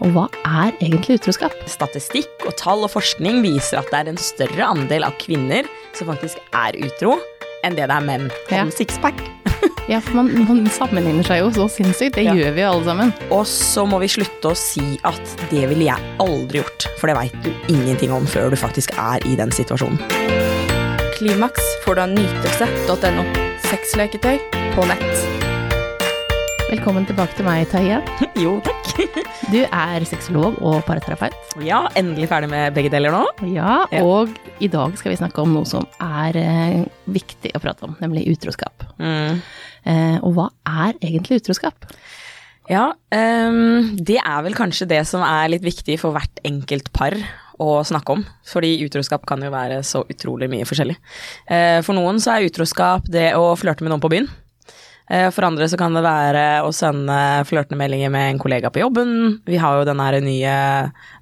Og hva er egentlig utroskap? Statistikk og tall og forskning viser at det er en større andel av kvinner som faktisk er utro, enn det det er menn. Ja. Sixpack. Ja, for man, man sammenligner seg jo så sinnssykt. Det Ja. gjør vi jo alle sammen. Og så må vi slutte å si at det ville jeg aldri gjort, for det veit du ingenting om før du faktisk er i den situasjonen. Klimaks får du av nytelse.no. Sexleketøy på nett. Velkommen tilbake til meg, Tahiya. Jo, takk. Du er sexolog og paraterapeut. Ja, endelig ferdig med begge deler nå. Ja, Ja. og i dag skal vi snakke om noe som er eh, viktig å prate om, nemlig utroskap. Mm. Eh, og hva er egentlig utroskap? Ja, um, det er vel kanskje det som er litt viktig for hvert enkelt par å snakke om. Fordi utroskap kan jo være så utrolig mye forskjellig. Eh, for noen så er utroskap det å flørte med noen på byen. Eh, For andre så kan det være å sende flørtende meldinger med en kollega på jobben. Vi har jo den nye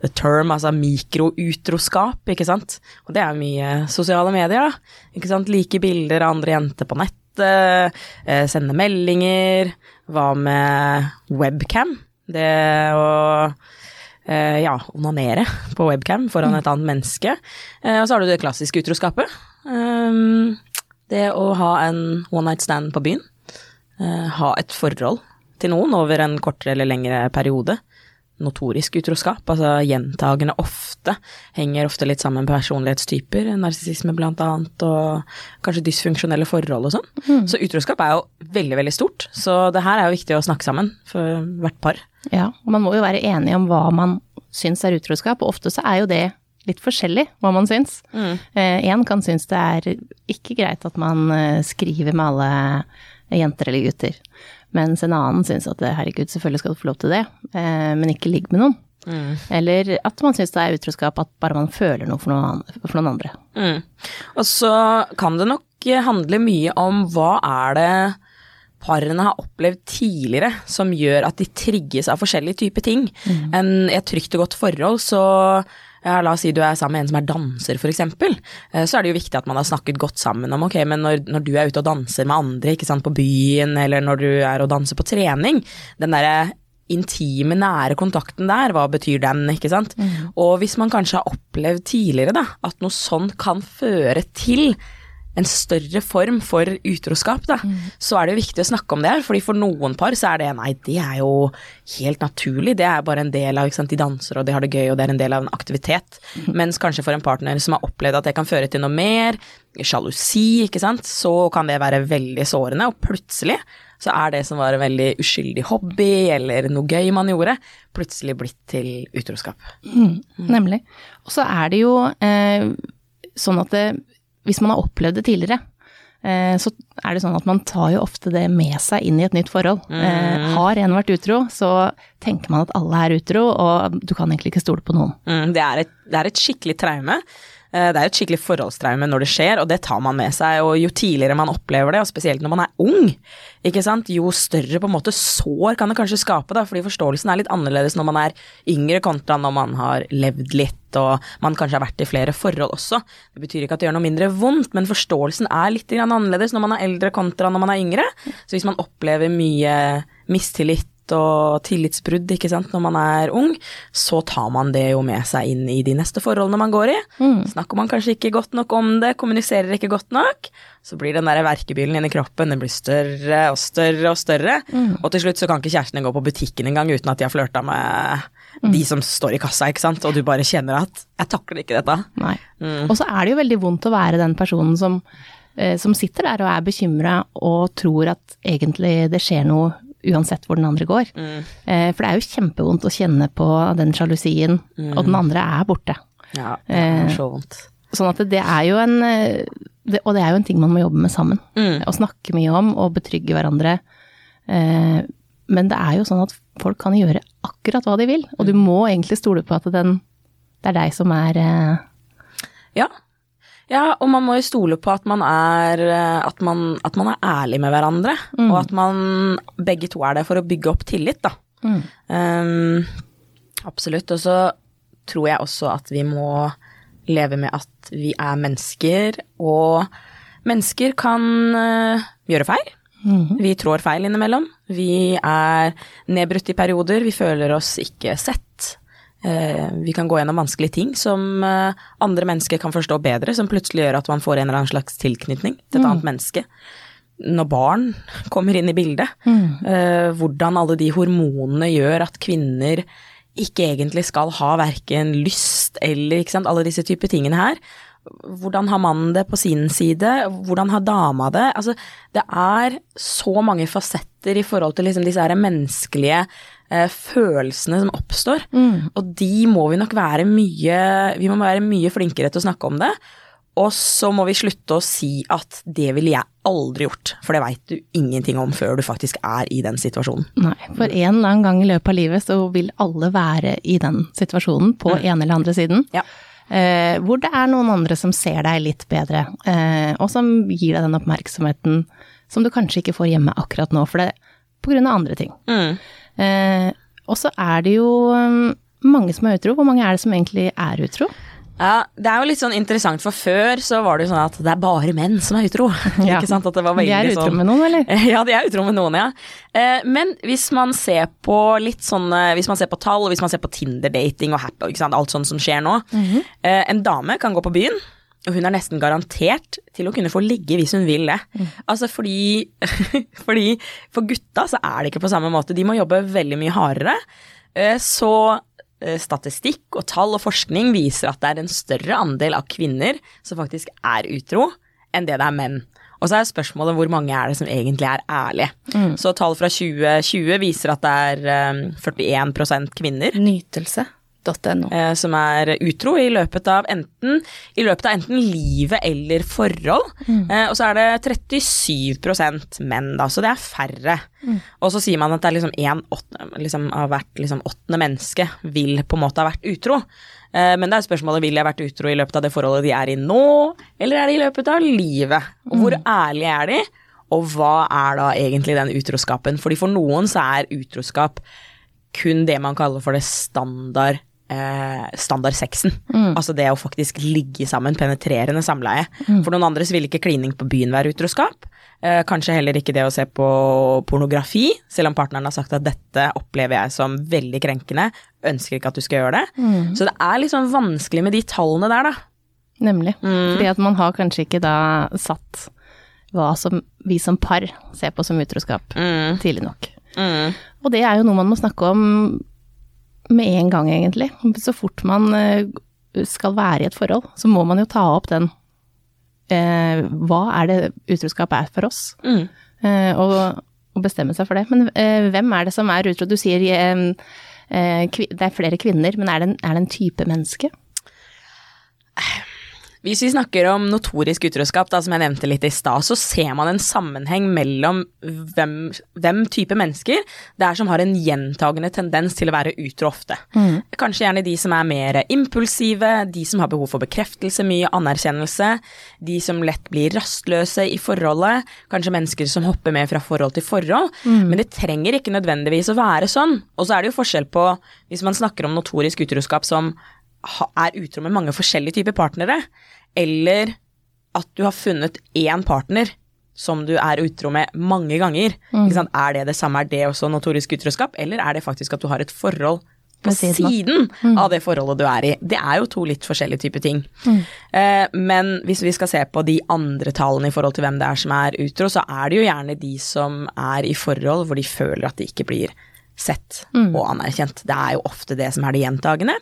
the term, altså mikroutroskap, ikke sant. Og det er mye sosiale medier, da. Ikke sant. Like bilder av andre jenter på nettet, eh, sende meldinger. Hva med webcam? Det å eh, ja, onanere på webcam foran et annet menneske. Og så har du det klassiske utroskapet. Um, det å ha en one night stand på byen. Eh, ha et forhold til noen over en kortere eller lengre periode. Notorisk utroskap, altså gjentagende ofte, henger ofte litt sammen med personlighetstyper, narsissisme blant annet, og kanskje dysfunksjonelle forhold og sånn. Så utroskap er jo veldig, veldig stort, så det her er jo viktig å snakke sammen for hvert par. Ja, og man må jo være enige om hva man syns er utroskap, og ofte så er jo det litt forskjellig hva man syns. Én kan synes det er ikke greit at man eh, skriver med alle jenter eller gutter, mens en annen syns at herregud, selvfølgelig skal du få lov til det, eh, men ikke ligg med noen. Eller at man syns det er utroskap at bare man føler noe for noen, for noen andre. Mm. Og så kan det nok handle mye om hva er det parene har opplevd tidligere som gjør at de trigges av forskjellige typer ting. En, I et trygt og godt forhold så ja, La oss si du er sammen med en som er danser, f.eks. Så er det jo viktig at man har snakket godt sammen om ok, men når, når du er ute og danser med andre ikke sant, på byen, eller når du er og danser på trening, den derre intime, nære kontakten der, hva betyr den, ikke sant? Og hvis man kanskje har opplevd tidligere da, at noe sånt kan føre til en større form for utroskap, da, så er det jo viktig å snakke om det. fordi for noen par så er det nei, det er jo helt naturlig. Det er bare en del av ikke sant, De danser og de har det gøy og det er en del av en aktivitet. Mens kanskje for en partner som har opplevd at det kan føre til noe mer, sjalusi, ikke sant, så kan det være veldig sårende. Og plutselig så er det som var en veldig uskyldig hobby eller noe gøy man gjorde, plutselig blitt til utroskap. Nemlig. Og så er det jo eh, sånn at det, hvis man har opplevd det tidligere, eh, så er det sånn at man tar jo ofte det med seg inn i et nytt forhold. Eh, har en vært utro, så tenker man at alle er utro, og du kan egentlig ikke stole på noen. Mm, det, er et, det er et skikkelig traume. Eh, Det er et skikkelig forholdstraume når det skjer, og det tar man med seg. Og jo tidligere man opplever det, og spesielt når man er ung, jo større på en måte sår kan det kanskje skape, da, fordi forståelsen er litt annerledes når man er yngre kontra når man har levd litt, og man kanskje har vært i flere forhold også. Det betyr ikke at det gjør noe mindre vondt, men forståelsen er litt grann annerledes når man er eldre kontra når man er yngre. Så hvis man opplever mye mistillit og tillitsbrudd ikke sant, når man er ung, så tar man det jo med seg inn i de neste forholdene man går i. Snakker man kanskje ikke godt nok om det, kommuniserer ikke godt nok, så blir den der verkebilen inni kroppen den blir større og større og større. Og til slutt så kan ikke kjærestene gå på butikken engang uten at de har flørta med de som står i kassa, ikke sant, og du bare kjenner at 'jeg takler ikke dette'. Nei. Og så er det jo veldig vondt å være den personen som, eh, som sitter der og er bekymra og tror at egentlig det skjer noe uansett hvor den andre går. Eh, For det er jo kjempevondt å kjenne på den sjalusien, og den andre er borte. Ja, det er så vondt. Sånn at det er jo en eh, det, Og det er jo en ting man må jobbe med sammen. Å snakke mye om, og betrygge hverandre. Eh, Men det er jo sånn at folk kan gjøre akkurat hva de vil, og du må egentlig stole på at den, det er deg som er eh, Ja. ja, og man må jo stole på at man er, eh, at man, at man er ærlig med hverandre, og at man begge to er det for å bygge opp tillit, da. Um, absolutt. Og så tror jeg også at vi må leve med at vi er mennesker, og mennesker kan uh, gjøre feil. Vi trår feil innimellom. Vi er nedbrutt i perioder. Vi føler oss ikke sett. Eh, vi kan gå gjennom vanskelige ting som eh, andre mennesker kan forstå bedre, som plutselig gjør at man får en eller annen slags tilknytning til et annet menneske. Når barn kommer inn i bildet, eh, hvordan alle de hormonene gjør at kvinner ikke egentlig skal ha verken lyst eller sant, alle disse typer tingene her. Hvordan har mannen det på sin side? Hvordan har dama det? Altså, det er så mange fasetter i forhold til liksom disse menneskelige eh, følelsene som oppstår. Og de må vi nok være mye Vi må være mye flinkere til å snakke om det. Og så må vi slutte å si at det ville jeg aldri gjort, for det veit du ingenting om før du faktisk er i den situasjonen. Nei, for en eller annen gang i løpet av livet så vil alle være i den situasjonen på en eller andre siden. Ja. Eh, hvor det er noen andre som ser deg litt bedre, eh, og som gir deg den oppmerksomheten som du kanskje ikke får hjemme akkurat nå, for det på grunn av andre ting. Eh, og så er det jo mm, mange som er utro. Hvor mange er det som egentlig er utro? Ja, det er jo litt sånn interessant, for før så var det jo sånn at det er bare menn som er utro. Ja. ikke sant? At det var De er utro sånn med noen, eller? Ja, de er utro med noen, ja. Eh, Men hvis man ser på litt sånn Hvis man ser på tall, hvis man ser på Tinder-dating og happy, ikke sant, alt sånt som skjer nå eh, En dame kan gå på byen, og hun er nesten garantert til å kunne få ligge hvis hun vil det. Altså fordi, fordi For gutta så er det ikke på samme måte. De må jobbe veldig mye hardere. Eh, Så statistikk og tall og forskning viser at det er en større andel av kvinner som faktisk er utro, enn det det er menn. Og så er spørsmålet hvor mange er det som egentlig er ærlige. Så tall fra 2020 viser at det er eh, 41% kvinner Nytelse.no. eh, som er utro i løpet av enten, i løpet av enten livet eller forhold. Eh, og så er det 37 menn, da, så det er færre. Og så sier man at det er liksom en åttende, liksom, av hvert liksom, åttende menneske vil på en måte ha vært utro. Eh, men det er spørsmålet vil jeg vært utro i løpet av det forholdet de er i nå, eller er det i løpet av livet? Og hvor ærlige er de? Og hva er da egentlig den utroskapen? Fordi for noen så er utroskap kun det man kaller for det standard eh, standardsexen. Altså det å faktisk ligge sammen, penetrerende samleie. For noen andre så vil ikke klining på byen være utroskap. Eh, kanskje heller ikke det å se på pornografi, selv om partneren har sagt at dette opplever jeg som veldig krenkende, ønsker ikke at du skal gjøre det. Så det er sånn vanskelig med de tallene der, da. Nemlig. Fordi at man har kanskje ikke da satt hva som vi som par ser på som utroskap tidlig nok. Og det er jo noe man må snakke om med en gang, egentlig. Så fort man eh, skal være i et forhold, så må man jo ta opp den eh, Hva er det utroskap er for oss? Eh, og, og bestemme seg for det. Men eh, hvem er det som er utro? Du sier eh, eh, det er flere kvinner, men er det en, er det en type menneske? Hvis vi snakker om notorisk utroskap, da, som jeg nevnte litt i stad, så ser man en sammenheng mellom hvem, hvem type mennesker det er som har en gjentagende tendens til å være utro ofte. Kanskje gjerne de som er mer impulsive, de som har behov for bekreftelse, mye anerkjennelse, de som lett blir rastløse i forholdet, kanskje mennesker som hopper med fra forhold til forhold, men det trenger ikke nødvendigvis å være sånn. Og så er det jo forskjell på, hvis man snakker om notorisk utroskap som er utro med mange forskjellige typer partnere, eller at du har funnet én partner som du er utro med mange ganger. Ikke sant? Er det det samme, er det også notorisk utroskap, eller er det faktisk at du har et forhold på siden, siden av. av det forholdet du er i? Det er jo to litt forskjellige typer ting. Eh, men hvis vi skal se på de andre tallene i forhold til hvem det er som er utro, så er det jo gjerne de som er i forhold hvor de føler at de ikke blir sett og anerkjent. Det er jo ofte det som er det gjentagende.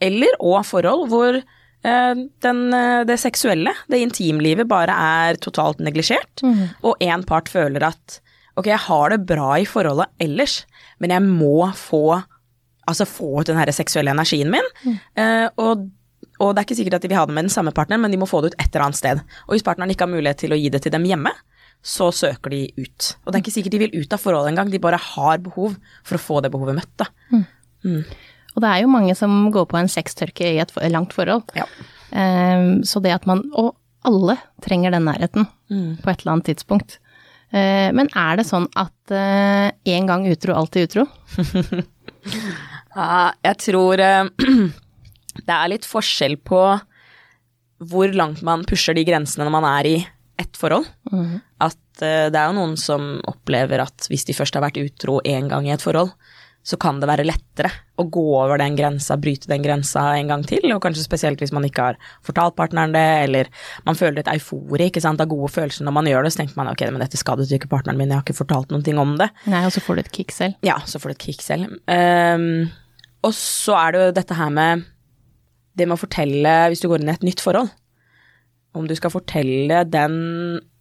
Eller og forhold hvor eh, den, eh, det seksuelle, det intimlivet, bare er totalt neglisjert, og én part føler at ok, jeg har det bra i forholdet ellers, men jeg må få altså få ut den her seksuelle energien min. Eh, og, og det er ikke sikkert at de vil ha det med den samme partneren, men de må få det ut et eller annet sted. Og hvis partneren ikke har mulighet til å gi det til dem hjemme, så søker de ut. Og det er ikke sikkert de vil ut av forholdet engang, de bare har behov for å få det behovet møtt. Da. Og det er jo mange som går på en sextørke i et langt forhold. Ja. Um, så det at man Og alle trenger den nærheten på et eller annet tidspunkt. Uh, men er det sånn at én gang utro, alltid utro? Ja, jeg tror uh, det er litt forskjell på hvor langt man pusher de grensene når man er i ett forhold. At eh, det er jo noen som opplever at hvis de først har vært utro én gang i et forhold, så kan det være lettere å gå over den grensa, bryte den grensa en gang til, og kanskje spesielt hvis man ikke har fortalt partneren det, eller man føler et eufori ikke sant, av gode følelser når man gjør det, så tenker man ok, men dette skadet ikke partneren min, jeg har ikke fortalt noen ting om det. Nei, og så får du et kick selv. Ja, så får du et kick selv. Um, og så er det jo dette her med det med å fortelle, hvis du går inn i et nytt forhold, om du skal fortelle den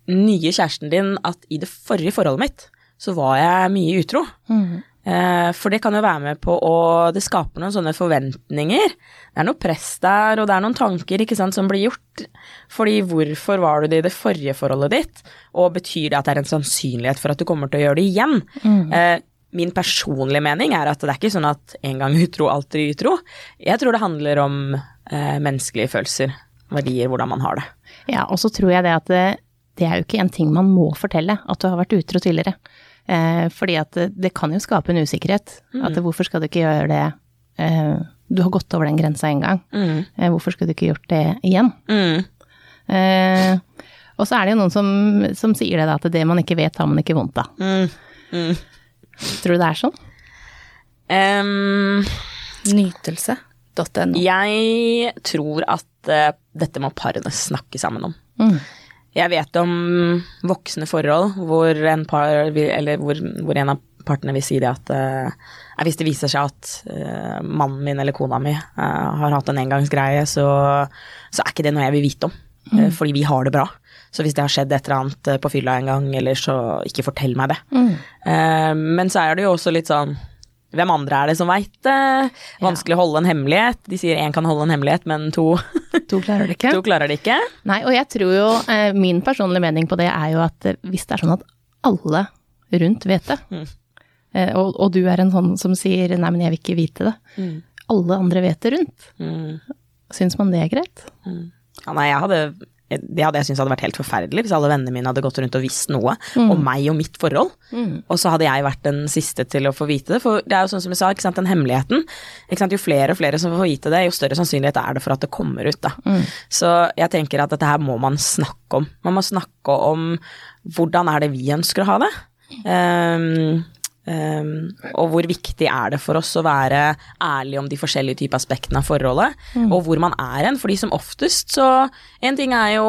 nye kjæresten din at i det forrige forholdet mitt, så var jeg mye utro. Mm. Eh, For det kan jo være med på å Det skaper noen sånne forventninger. Det er noe press der, og det er noen tanker ikke sant, som blir gjort. Fordi hvorfor var du det i det forrige forholdet ditt, og betyr det at det er en sannsynlighet for at du kommer til å gjøre det igjen? Eh, Min personlige mening er at det er ikke sånn at en gang utro, alltid utro. Jeg tror det handler om eh, menneskelige følelser, verdier, hvordan man har det. Ja, og så tror jeg det at det, det er jo ikke en ting man må fortelle, at du har vært utro tidligere. Eh, fordi at det, det kan jo skape en usikkerhet. At hvorfor skal du ikke gjøre det eh, Du har gått over den grensa en gang. Eh, hvorfor skulle du ikke gjort det igjen? Mm. Eh, og så er det jo noen som, som sier det da, at det man ikke vet, har man ikke vondt av. Mm. Mm. Tror du det er sånn? Um, Nytelse.no. jeg tror at uh, dette må parene snakke sammen om. Mm. Jeg vet om voksne forhold hvor en, par, eller hvor, hvor en av partene vil si det at eh, hvis det viser seg at eh, mannen min eller kona mi eh, har hatt en engangsgreie, så, så er ikke det noe jeg vil vite om. eh, fordi vi har det bra. Så hvis det har skjedd et eller annet eh, på fylla en gang, eller så ikke fortell meg det. Eh, men så er det jo også litt sånn hvem andre er det som veit det? Vanskelig å holde en hemmelighet. De sier én kan holde en hemmelighet, men to, To klarer det ikke. to klarer det ikke. Nei, og jeg tror jo, eh, min personlige mening på det er jo at eh, hvis det er sånn at alle rundt vet det, Mm. eh, og, og du er en sånn som sier nei, men jeg vil ikke vite det, Mm. alle andre vet det rundt, Mm. syns man det er greit? Ja, nei, jeg hadde, det hadde jeg syntes hadde vært helt forferdelig hvis alle vennene mine hadde gått rundt og visst noe om meg og mitt forhold. Og så hadde jeg vært den siste til å få vite det. For det er jo sånn som jeg sa, ikke sant, den hemmeligheten. Ikke sant, jo flere og flere som får vite det, jo større sannsynlighet er det for at det kommer ut. Da. Så jeg tenker at dette her må man snakke om. Man må snakke om hvordan er det vi ønsker å ha det. Ehm, ehm, og hvor viktig er det for oss å være ærlig om de forskjellige typer aspektene av forholdet, og hvor man er hen. Fordi som oftest så En ting er jo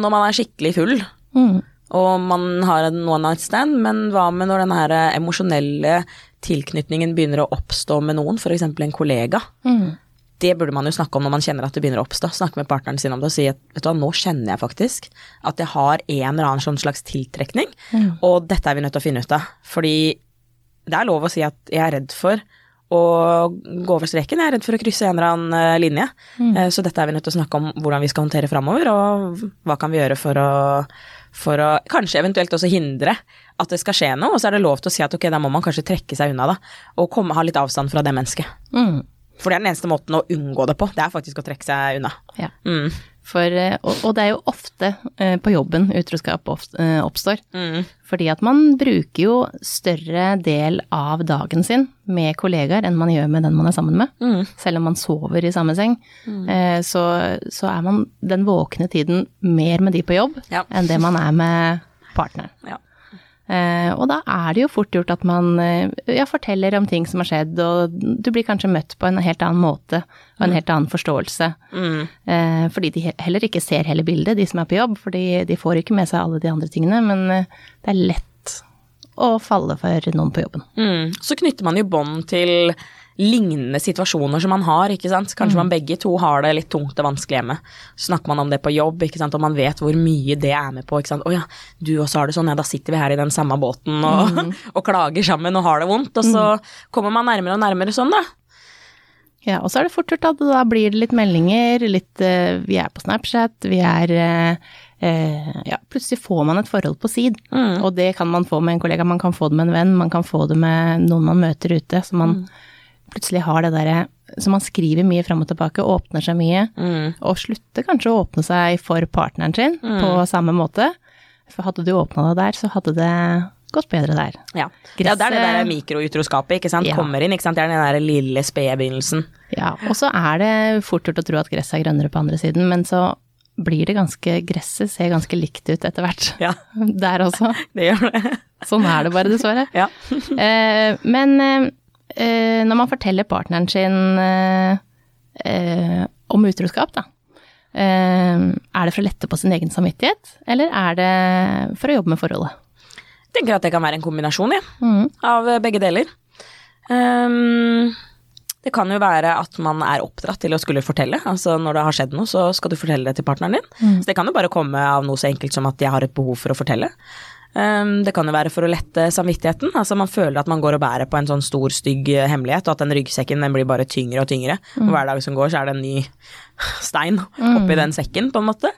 når man er skikkelig full, Mm. og man har en one night stand, men hva med når den her emosjonelle tilknytningen begynner å oppstå med noen, f.eks. en kollega? Mm. Det burde man jo snakke om når man kjenner at det begynner å oppstå. Snakke med partneren sin om det og si at vet du hva, nå kjenner jeg faktisk at jeg har en eller annen sånn slags tiltrekning, og dette er vi nødt til å finne ut av. Fordi det er lov å si at jeg er redd for å gå over streken, jeg er redd for å krysse en eller annen eh, linje. Mm. Så dette er vi nødt til å snakke om hvordan vi skal håndtere framover, og hva kan vi gjøre for å, for å kanskje eventuelt også hindre at det skal skje noe, og så er det lov til å si at ok, da må man kanskje trekke seg unna, da, og komme, ha litt avstand fra det mennesket. Mm. For det er den eneste måten å unngå det på, det er faktisk å trekke seg unna. Ja. Mm. For, eh, og, og det er jo ofte eh, på jobben utroskap eh, oppstår. Mm. Fordi at man bruker jo større del av dagen sin med kollegaer enn man gjør med den man er sammen med. Mm. Selv om man sover i samme seng, eh, så, så er man den våkne tiden mer med de på jobb Ja. enn det man er med partneren. Ja. Eh, og da er det jo fort gjort at man eh, ja, forteller om ting som har skjedd, og du blir kanskje møtt på en helt annen måte og en helt annen forståelse. Mm. Eh, fordi de heller ikke ser hele bildet, de som er på jobb, fordi de får ikke med seg alle de andre tingene, men det er lett å falle for noen på jobben. Mm. Så knytter man jo bånd til lignende situasjoner som man har, ikke sant. Kanskje man begge to har det litt tungt og vanskelig hjemme. Så snakker man om det på jobb, ikke sant, og man vet hvor mye det er med på, ikke sant. Å ja, du også har det sånn, ja da sitter vi her i den samme båten og, og klager sammen og har det vondt, og så kommer man nærmere og nærmere sånn, da. Ja, og så er det fort gjort at da blir det litt meldinger, litt uh, Vi er på Snapchat, vi er uh, uh, Ja, plutselig får man et forhold på sid. Og det kan man få med en kollega, man kan få det med en venn, man kan få det med noen man møter ute. Så man plutselig har det derre Så man skriver mye fram og tilbake, åpner seg mye. Mm. Og slutter kanskje å åpne seg for partneren sin på samme måte. For hadde du åpna det der, så hadde det gått bedre der. Ja. ja, det er det der mikroutroskapet, ikke sant. Ja. Kommer inn, ikke sant. Det er den der lille spede begynnelsen. Ja, og så er det fort gjort å tro at gresset er grønnere på andre siden, men så blir det ganske Gresset ser ganske likt ut etter hvert. Ja, Der også. det gjør det. Sånn er det bare, dessverre. Ja. Eh, men eh, når man forteller partneren sin eh, eh, om utroskap, da. Eh, er det for å lette på sin egen samvittighet, eller er det for å jobbe med forholdet? Jeg tenker at det kan være en kombinasjon, ja, mm. av eh, begge deler. Um, det kan jo være at man er oppdratt til å skulle fortelle. Altså når det har skjedd noe, så skal du fortelle det til partneren din. Så det kan jo bare komme av noe så enkelt som at jeg har et behov for å fortelle. Ehm, det kan jo være for å lette samvittigheten. Altså man føler at man går og bærer på en sånn stor, stygg eh, hemmelighet, og at den ryggsekken den blir bare tyngre og tyngre. Og hver dag som går, så er det en ny stein oppi den sekken, på en måte.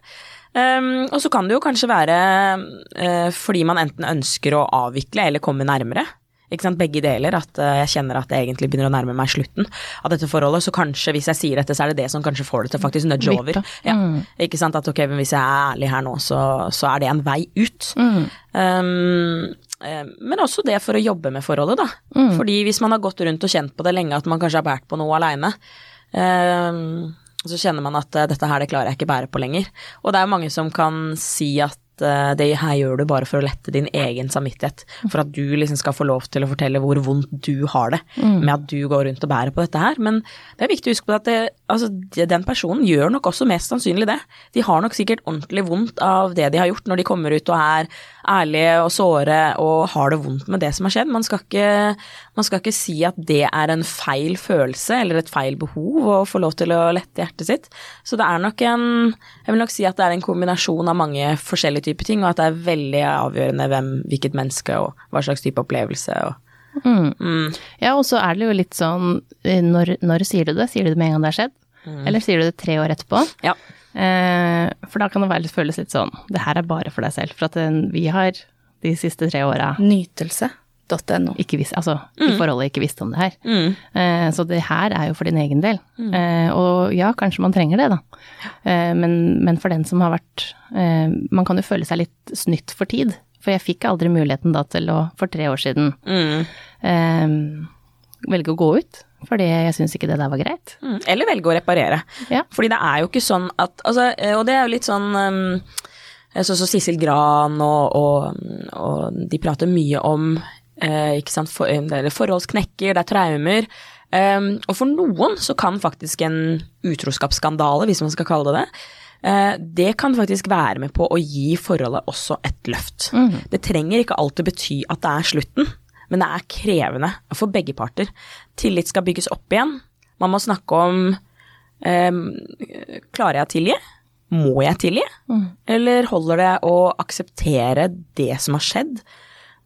Um, og så kan det jo kanskje være uh, fordi man enten ønsker å avvikle eller komme nærmere. Ikke sant, Begge deler. At eh, jeg kjenner at jeg egentlig begynner å nærme meg slutten av dette forholdet. Så kanskje hvis jeg sier dette, så er det det som kanskje får det til faktisk nudge over. Ja. Ikke sant, at ok, men hvis jeg er ærlig her nå, så, så er det en vei ut. Mm. Um, eh, men også det for å jobbe med forholdet, da. Fordi hvis man har gått rundt og kjent på det lenge, at man kanskje har båret på noe aleine, um, så kjenner man at eh, dette her, det klarer jeg ikke bære på lenger. Og det er jo mange som kan si at eh, det her gjør du bare for å lette din egen samvittighet. For at du liksom skal få lov til å fortelle hvor vondt du har det med at du går rundt og bærer på dette her. Men det er viktig å huske på at det, altså, den personen gjør nok også mest sannsynlig det. De har nok sikkert ordentlig vondt av det de har gjort når de kommer ut og er ærlige og såre og har det vondt med det som har skjedd. Man skal ikke, man skal ikke si at det er en feil følelse eller et feil behov å få lov til å lette hjertet sitt. Så det er nok en Jeg vil nok si at det er en kombinasjon av mange forskjellige typer ting, og at det er veldig avgjørende hvem, hvilket menneske og hva slags type opplevelse og Ja, og så er det jo litt sånn eh, når, når sier du det? Sier du det med en gang det har skjedd? Eller sier du det tre år etterpå? Ja. Eh, for da kan det være litt, føles litt sånn Det her er bare for deg selv. For at den, vi har de siste tre åra Nytelse.no. ikke visst Altså, i forholdet ikke visste om det her. Eh, så det her er jo for din egen del. Eh, og ja, kanskje man trenger det, da. Eh, men, men for den som har vært eh, Man kan jo føle seg litt snytt for tid. For jeg fikk aldri muligheten da til å, for tre år siden, Mm. eh, velge å gå ut. Fordi jeg syns ikke det der var greit. Mm, Eller velge å reparere. Ja. Fordi det er jo ikke sånn at altså, eh, Og det er jo litt sånn um, Sånn som Sissel Gran og, og, og de prater mye om for, det er forholdsknekker, det er traumer. Um, og for noen så kan faktisk en utroskapsskandale, hvis man skal kalle det det, uh, det kan faktisk være med på å gi forholdet også et løft. Det trenger ikke alltid bety at det er slutten, men det er krevende for begge parter. Tillit skal bygges opp igjen. Man må snakke om um, Klarer jeg å tilgi? Må jeg tilgi? Eller holder det å akseptere det som har skjedd?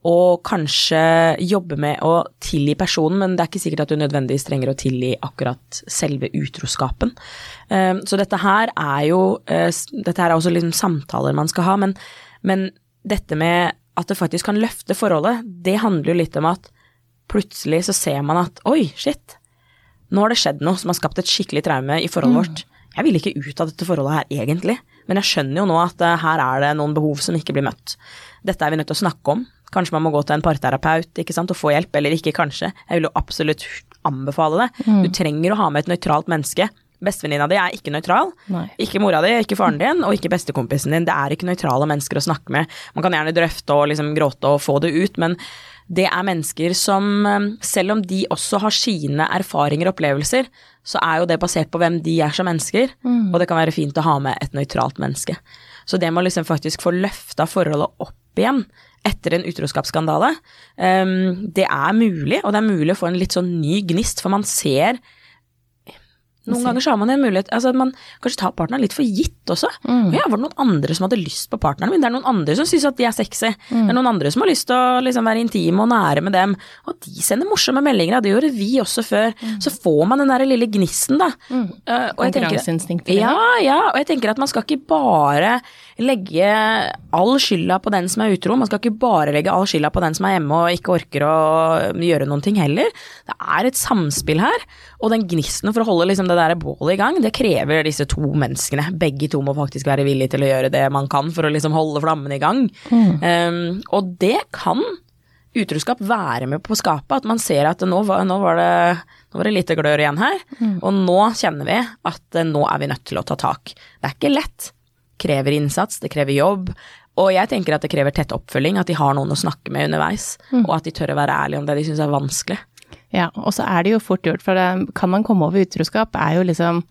Og kanskje jobbe med å tilgi personen, men det er ikke sikkert at du nødvendigvis trenger å tilgi akkurat selve utroskapen. Um, så dette her er jo eh, Dette her er også liksom samtaler man skal ha, men, men dette med at det faktisk kan løfte forholdet, det handler jo litt om at plutselig så ser man at oi, shit, nå har det skjedd noe som har skapt et skikkelig traume i forholdet vårt. Jeg vil ikke ut av dette forholdet her egentlig, men jeg skjønner jo nå at eh, her er det noen behov som ikke blir møtt. Dette er vi nødt til å snakke om. Kanskje man må gå til en parterapeut ikke sant, og få hjelp, eller ikke kanskje. Jeg vil jo absolutt anbefale det. Du trenger å ha med et nøytralt menneske. Bestevenninna di er ikke nøytral. Nei. Ikke mora di, ikke faren din, og ikke bestekompisen din. Det er ikke nøytrale mennesker å snakke med. Man kan gjerne drøfte og liksom gråte og få det ut, men det er mennesker som, eh, selv om de også har sine erfaringer og opplevelser, så er jo det basert på hvem de er som mennesker, og det kan være fint å ha med et nøytralt menneske. Så det med å liksom faktisk få løfta forholdet opp igjen etter en utroskapsskandale, Um, det er mulig, og det er mulig å få en litt sånn ny gnist, for man ser noen ganger så har man en mulighet altså at Man kanskje tar partneren litt for gitt også. Ja, var det noen andre som hadde lyst på partneren min? Det er noen andre som syns at de er sexy. Det er noen andre som har lyst til å liksom være intime og nære med dem. Og de sender morsomme meldinger, og det gjorde vi også før. Så får man den der lille gnisten, da. Eh, og jeg tenker- Konkurranseinstinktet. ja, ja, og jeg tenker at man skal ikke bare legge all skylda på den som er utro, man skal ikke bare legge all skylda på den som er hjemme og ikke orker å gjøre noen ting heller. Det er et samspill her, og den gnisten for å holde liksom det der bålet i gang, det krever disse to menneskene. Begge to må faktisk være villige til å gjøre det man kan for å liksom holde flammen i gang. Um, og det kan utroskap være med på å skape, at man ser at nå var, nå var, det, nå var det lite glør igjen her, og nå kjenner vi at eh, nå er vi nødt til å ta tak. Det er ikke lett, krever innsats, det krever jobb. Og jeg tenker at det krever tett oppfølging, at de har noen å snakke med underveis. Og at de tør å være ærlige om det de syns er vanskelig. Ja, og så er det jo fort gjort, for det, kan man komme over utroskap, er jo liksom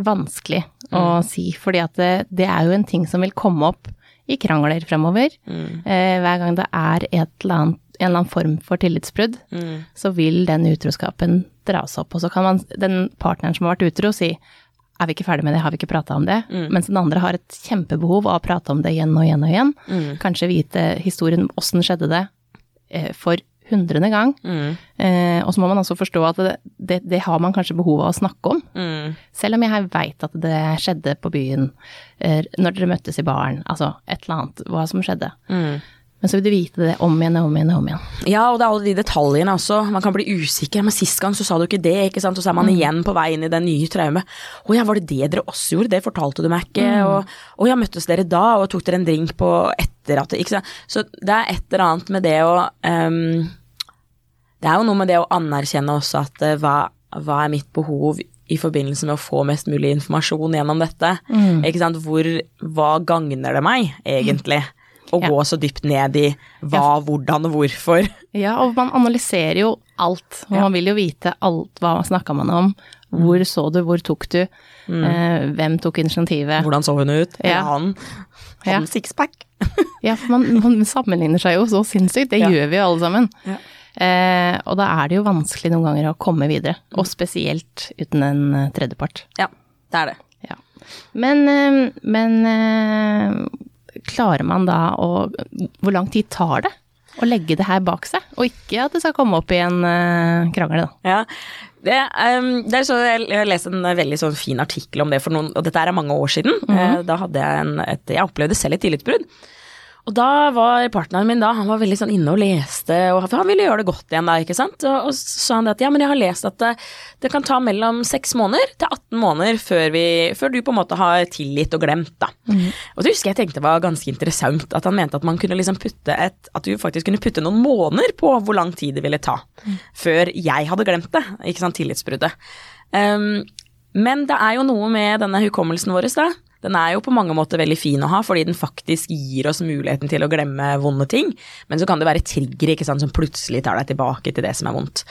vanskelig å si, fordi at det, det er jo en ting som vil komme opp i krangler fremover. Eh, hver gang det er et eller annet, en eller annen form for tillitsbrudd, så vil den utroskapen dras opp. Og så kan man, den partneren som har vært utro, si er vi ikke ferdig med det, har vi ikke prata om det? Mens den andre har et kjempebehov av å prate om det igjen og igjen og igjen. Kanskje vite historien, åssen skjedde det, eh, for hundrende gang. Eh, og så må man også forstå at det, det, det har man kanskje behov av å snakke om. Selv om jeg veit at det skjedde på byen, eh, når dere møttes i baren, altså et eller annet, hva som skjedde. Men så vil du vite det om igjen og om igjen og om igjen. Ja, og det er alle de detaljene også. Man kan bli usikker. Men sist gang så sa du ikke det, ikke sant. Og så er man igjen på vei inn i det nye traumet. Å ja, var det det dere også gjorde? Det fortalte du meg ikke. Og å ja, møttes dere da, og tok dere en drink på etter at Ikke sant. Så det er et eller annet med det å um, Det er jo noe med det å anerkjenne også at uh, hva, hva er mitt behov i forbindelse med å få mest mulig informasjon gjennom dette. Ikke sant. Hvor, hva gagner det meg, egentlig? Å Ja. gå så dypt ned i hva, hvordan og hvorfor. Ja, og man analyserer jo alt. Og Ja. man vil jo vite alt hva snakka man om. Hvor så du, hvor tok du? Eh, hvem tok initiativet? Hvordan så hun ut? Eller han? han? Ja. Sixpack. Ja, for man, man sammenligner seg jo så sinnssykt. Det Ja. gjør vi jo alle sammen. Ja. Eh, og da er det jo vanskelig noen ganger å komme videre. Og spesielt uten en eh, tredjepart. Ja, det er det. Ja. Men, eh, men eh, klarer man da å Hvor lang tid tar det å legge det her bak seg? Og ikke at det skal komme opp i en uh, krangel, da. Ja. Det, um, det så, jeg, jeg leste en veldig sånn fin artikkel om det for noen, og dette er mange år siden. Eh, da hadde jeg en, et, jeg opplevde selv et tillitsbrudd. Og da var partneren min da, han var veldig sånn inne og leste, og han ville gjøre det godt igjen da, ikke sant. Og, og så sa han det at ja, men jeg har lest at det, det kan ta mellom seks måneder til 18 måneder før, vi, før du på en måte har tilgitt og glemt, da. Og det husker jeg tenkte var ganske interessant, at han mente at man kunne liksom putte et, at du faktisk kunne putte noen måneder på hvor lang tid det ville ta før jeg hadde glemt det, ikke sant, tillitsbruddet. Um, men det er jo noe med denne hukommelsen vår, da. Den er jo på mange måter veldig fin å ha, fordi den faktisk gir oss muligheten til å glemme vonde ting. Men så kan det være trigger som plutselig tar deg tilbake til det som er vondt.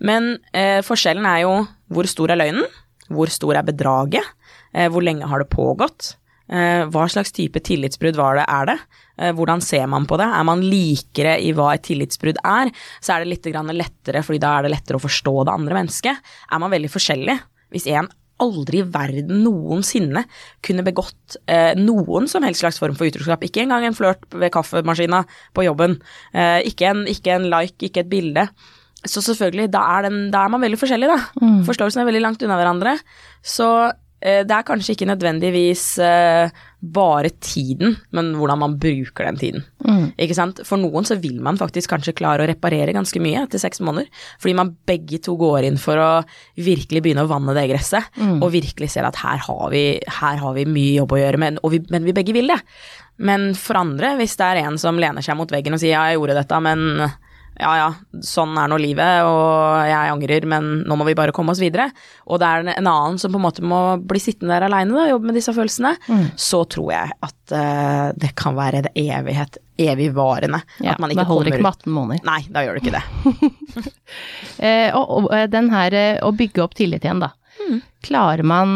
Men eh, forskjellen er jo hvor stor er løgnen, hvor stor er bedraget, eh, hvor lenge har det pågått, eh, hva slags type tillitsbrudd var det, er det, eh, hvordan ser man på det, er man likere i hva et tillitsbrudd er, så er det litt grann lettere, fordi da er det lettere å forstå det andre mennesket. Er man veldig forskjellig, hvis en aldri i verden noensinne kunne begått eh, noen som helst slags form for utroskap. Ikke engang en flørt ved kaffemaskina på jobben. Eh, ikke, en, ikke en like, ikke et bilde. Så selvfølgelig, da er, den, da er man veldig forskjellig, da. Forståelsen er veldig langt unna hverandre. Så det er kanskje ikke nødvendigvis eh, bare tiden, men hvordan man bruker den tiden. Ikke sant? For noen så vil man faktisk kanskje klare å reparere ganske mye etter seks måneder, fordi man begge to går inn for å virkelig begynne å vanne det gresset, og virkelig ser at her har vi, her har vi mye jobb å gjøre, men, og vi, men vi begge vil det. Men for andre, hvis det er en som lener seg mot veggen og sier ja, jeg gjorde dette, men ja ja, sånn er nå livet, og jeg angrer, men nå må vi bare komme oss videre. Og det er en annen som på en måte må bli sittende der aleine og jobbe med disse følelsene. Så tror jeg at uh, det kan være det evighet, evigvarende. Ja, at man ikke holder kommer ikke med 18 måneder. Nei, da gjør det ikke det. Eh, og, og eh, den her eh, å bygge opp tillit igjen, da. Klarer man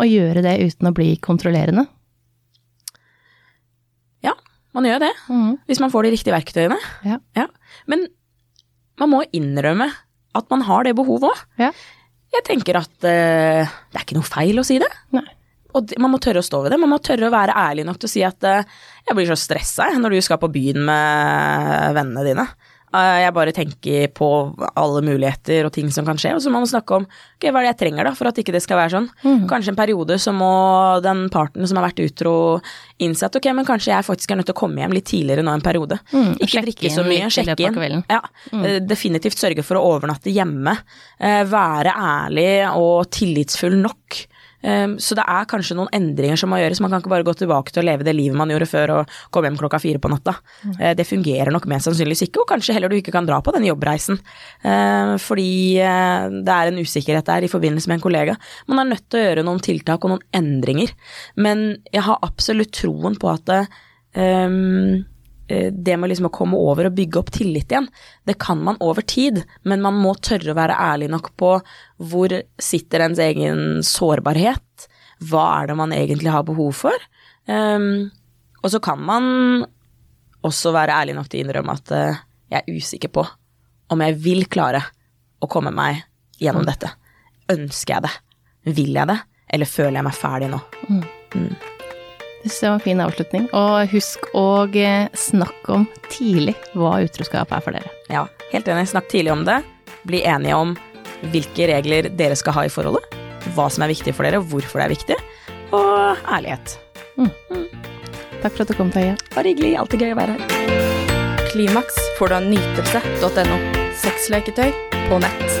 å gjøre det uten å bli kontrollerende? Man gjør det. Hvis man får de riktige verktøyene. Ja. Ja. Men man må innrømme at man har det behovet òg. Ja. Jeg tenker at uh, det er ikke noe feil å si det. Nei. Og man må tørre å stå ved det. Man må tørre å være ærlig nok til å si at uh, jeg blir så stressa når du skal på byen med vennene dine. Eh, jeg bare tenker på alle muligheter og ting som kan skje, og så må man snakke om okay, hva er det jeg trenger da, for at ikke det skal være sånn. Kanskje en periode så må den parten som har vært utro innse at ok, men kanskje jeg faktisk er nødt til å komme hjem litt tidligere nå en periode. Mm, ikke drikke så mye, sjekke inn. Ja, mm. definitivt sørge for å overnatte hjemme. Eh, være ærlig og tillitsfull nok Um, så det er kanskje noen endringer som må gjøres. Man kan ikke bare gå tilbake til å leve det livet man gjorde før og komme hjem klokka fire på natta. Mm. Uh, det fungerer nok mest sannsynligvis ikke, og kanskje heller du ikke kan dra på den jobbreisen. Uh, fordi uh, det er en usikkerhet der i forbindelse med en kollega. Man er nødt til å gjøre noen tiltak og noen endringer. Men jeg har absolutt troen på at um, det med liksom å komme over og bygge opp tillit igjen, det kan man over tid, men man må tørre å være ærlig nok på hvor sitter ens egen sårbarhet, hva er det man egentlig har behov for? Um, og så kan man også være ærlig nok til å innrømme at uh, jeg er usikker på om jeg vil klare å komme meg gjennom mm. dette. Ønsker jeg det? Vil jeg det? Eller føler jeg meg ferdig nå? Mm. Det synes jeg var en fin avslutning. Og husk å eh, snakke om tidlig hva utroskap er for dere. Ja, helt enig. Snakk tidlig om det. Bli enige om hvilke regler dere skal ha i forholdet. Hva som er viktig for dere, hvorfor det er viktig. Og ærlighet. Mm. Mm. Takk for at du kom, Tøye. Bare hyggelig. Alltid gøy å være her. Klimaks får du av nytelse.no. Sexleketøy på nett.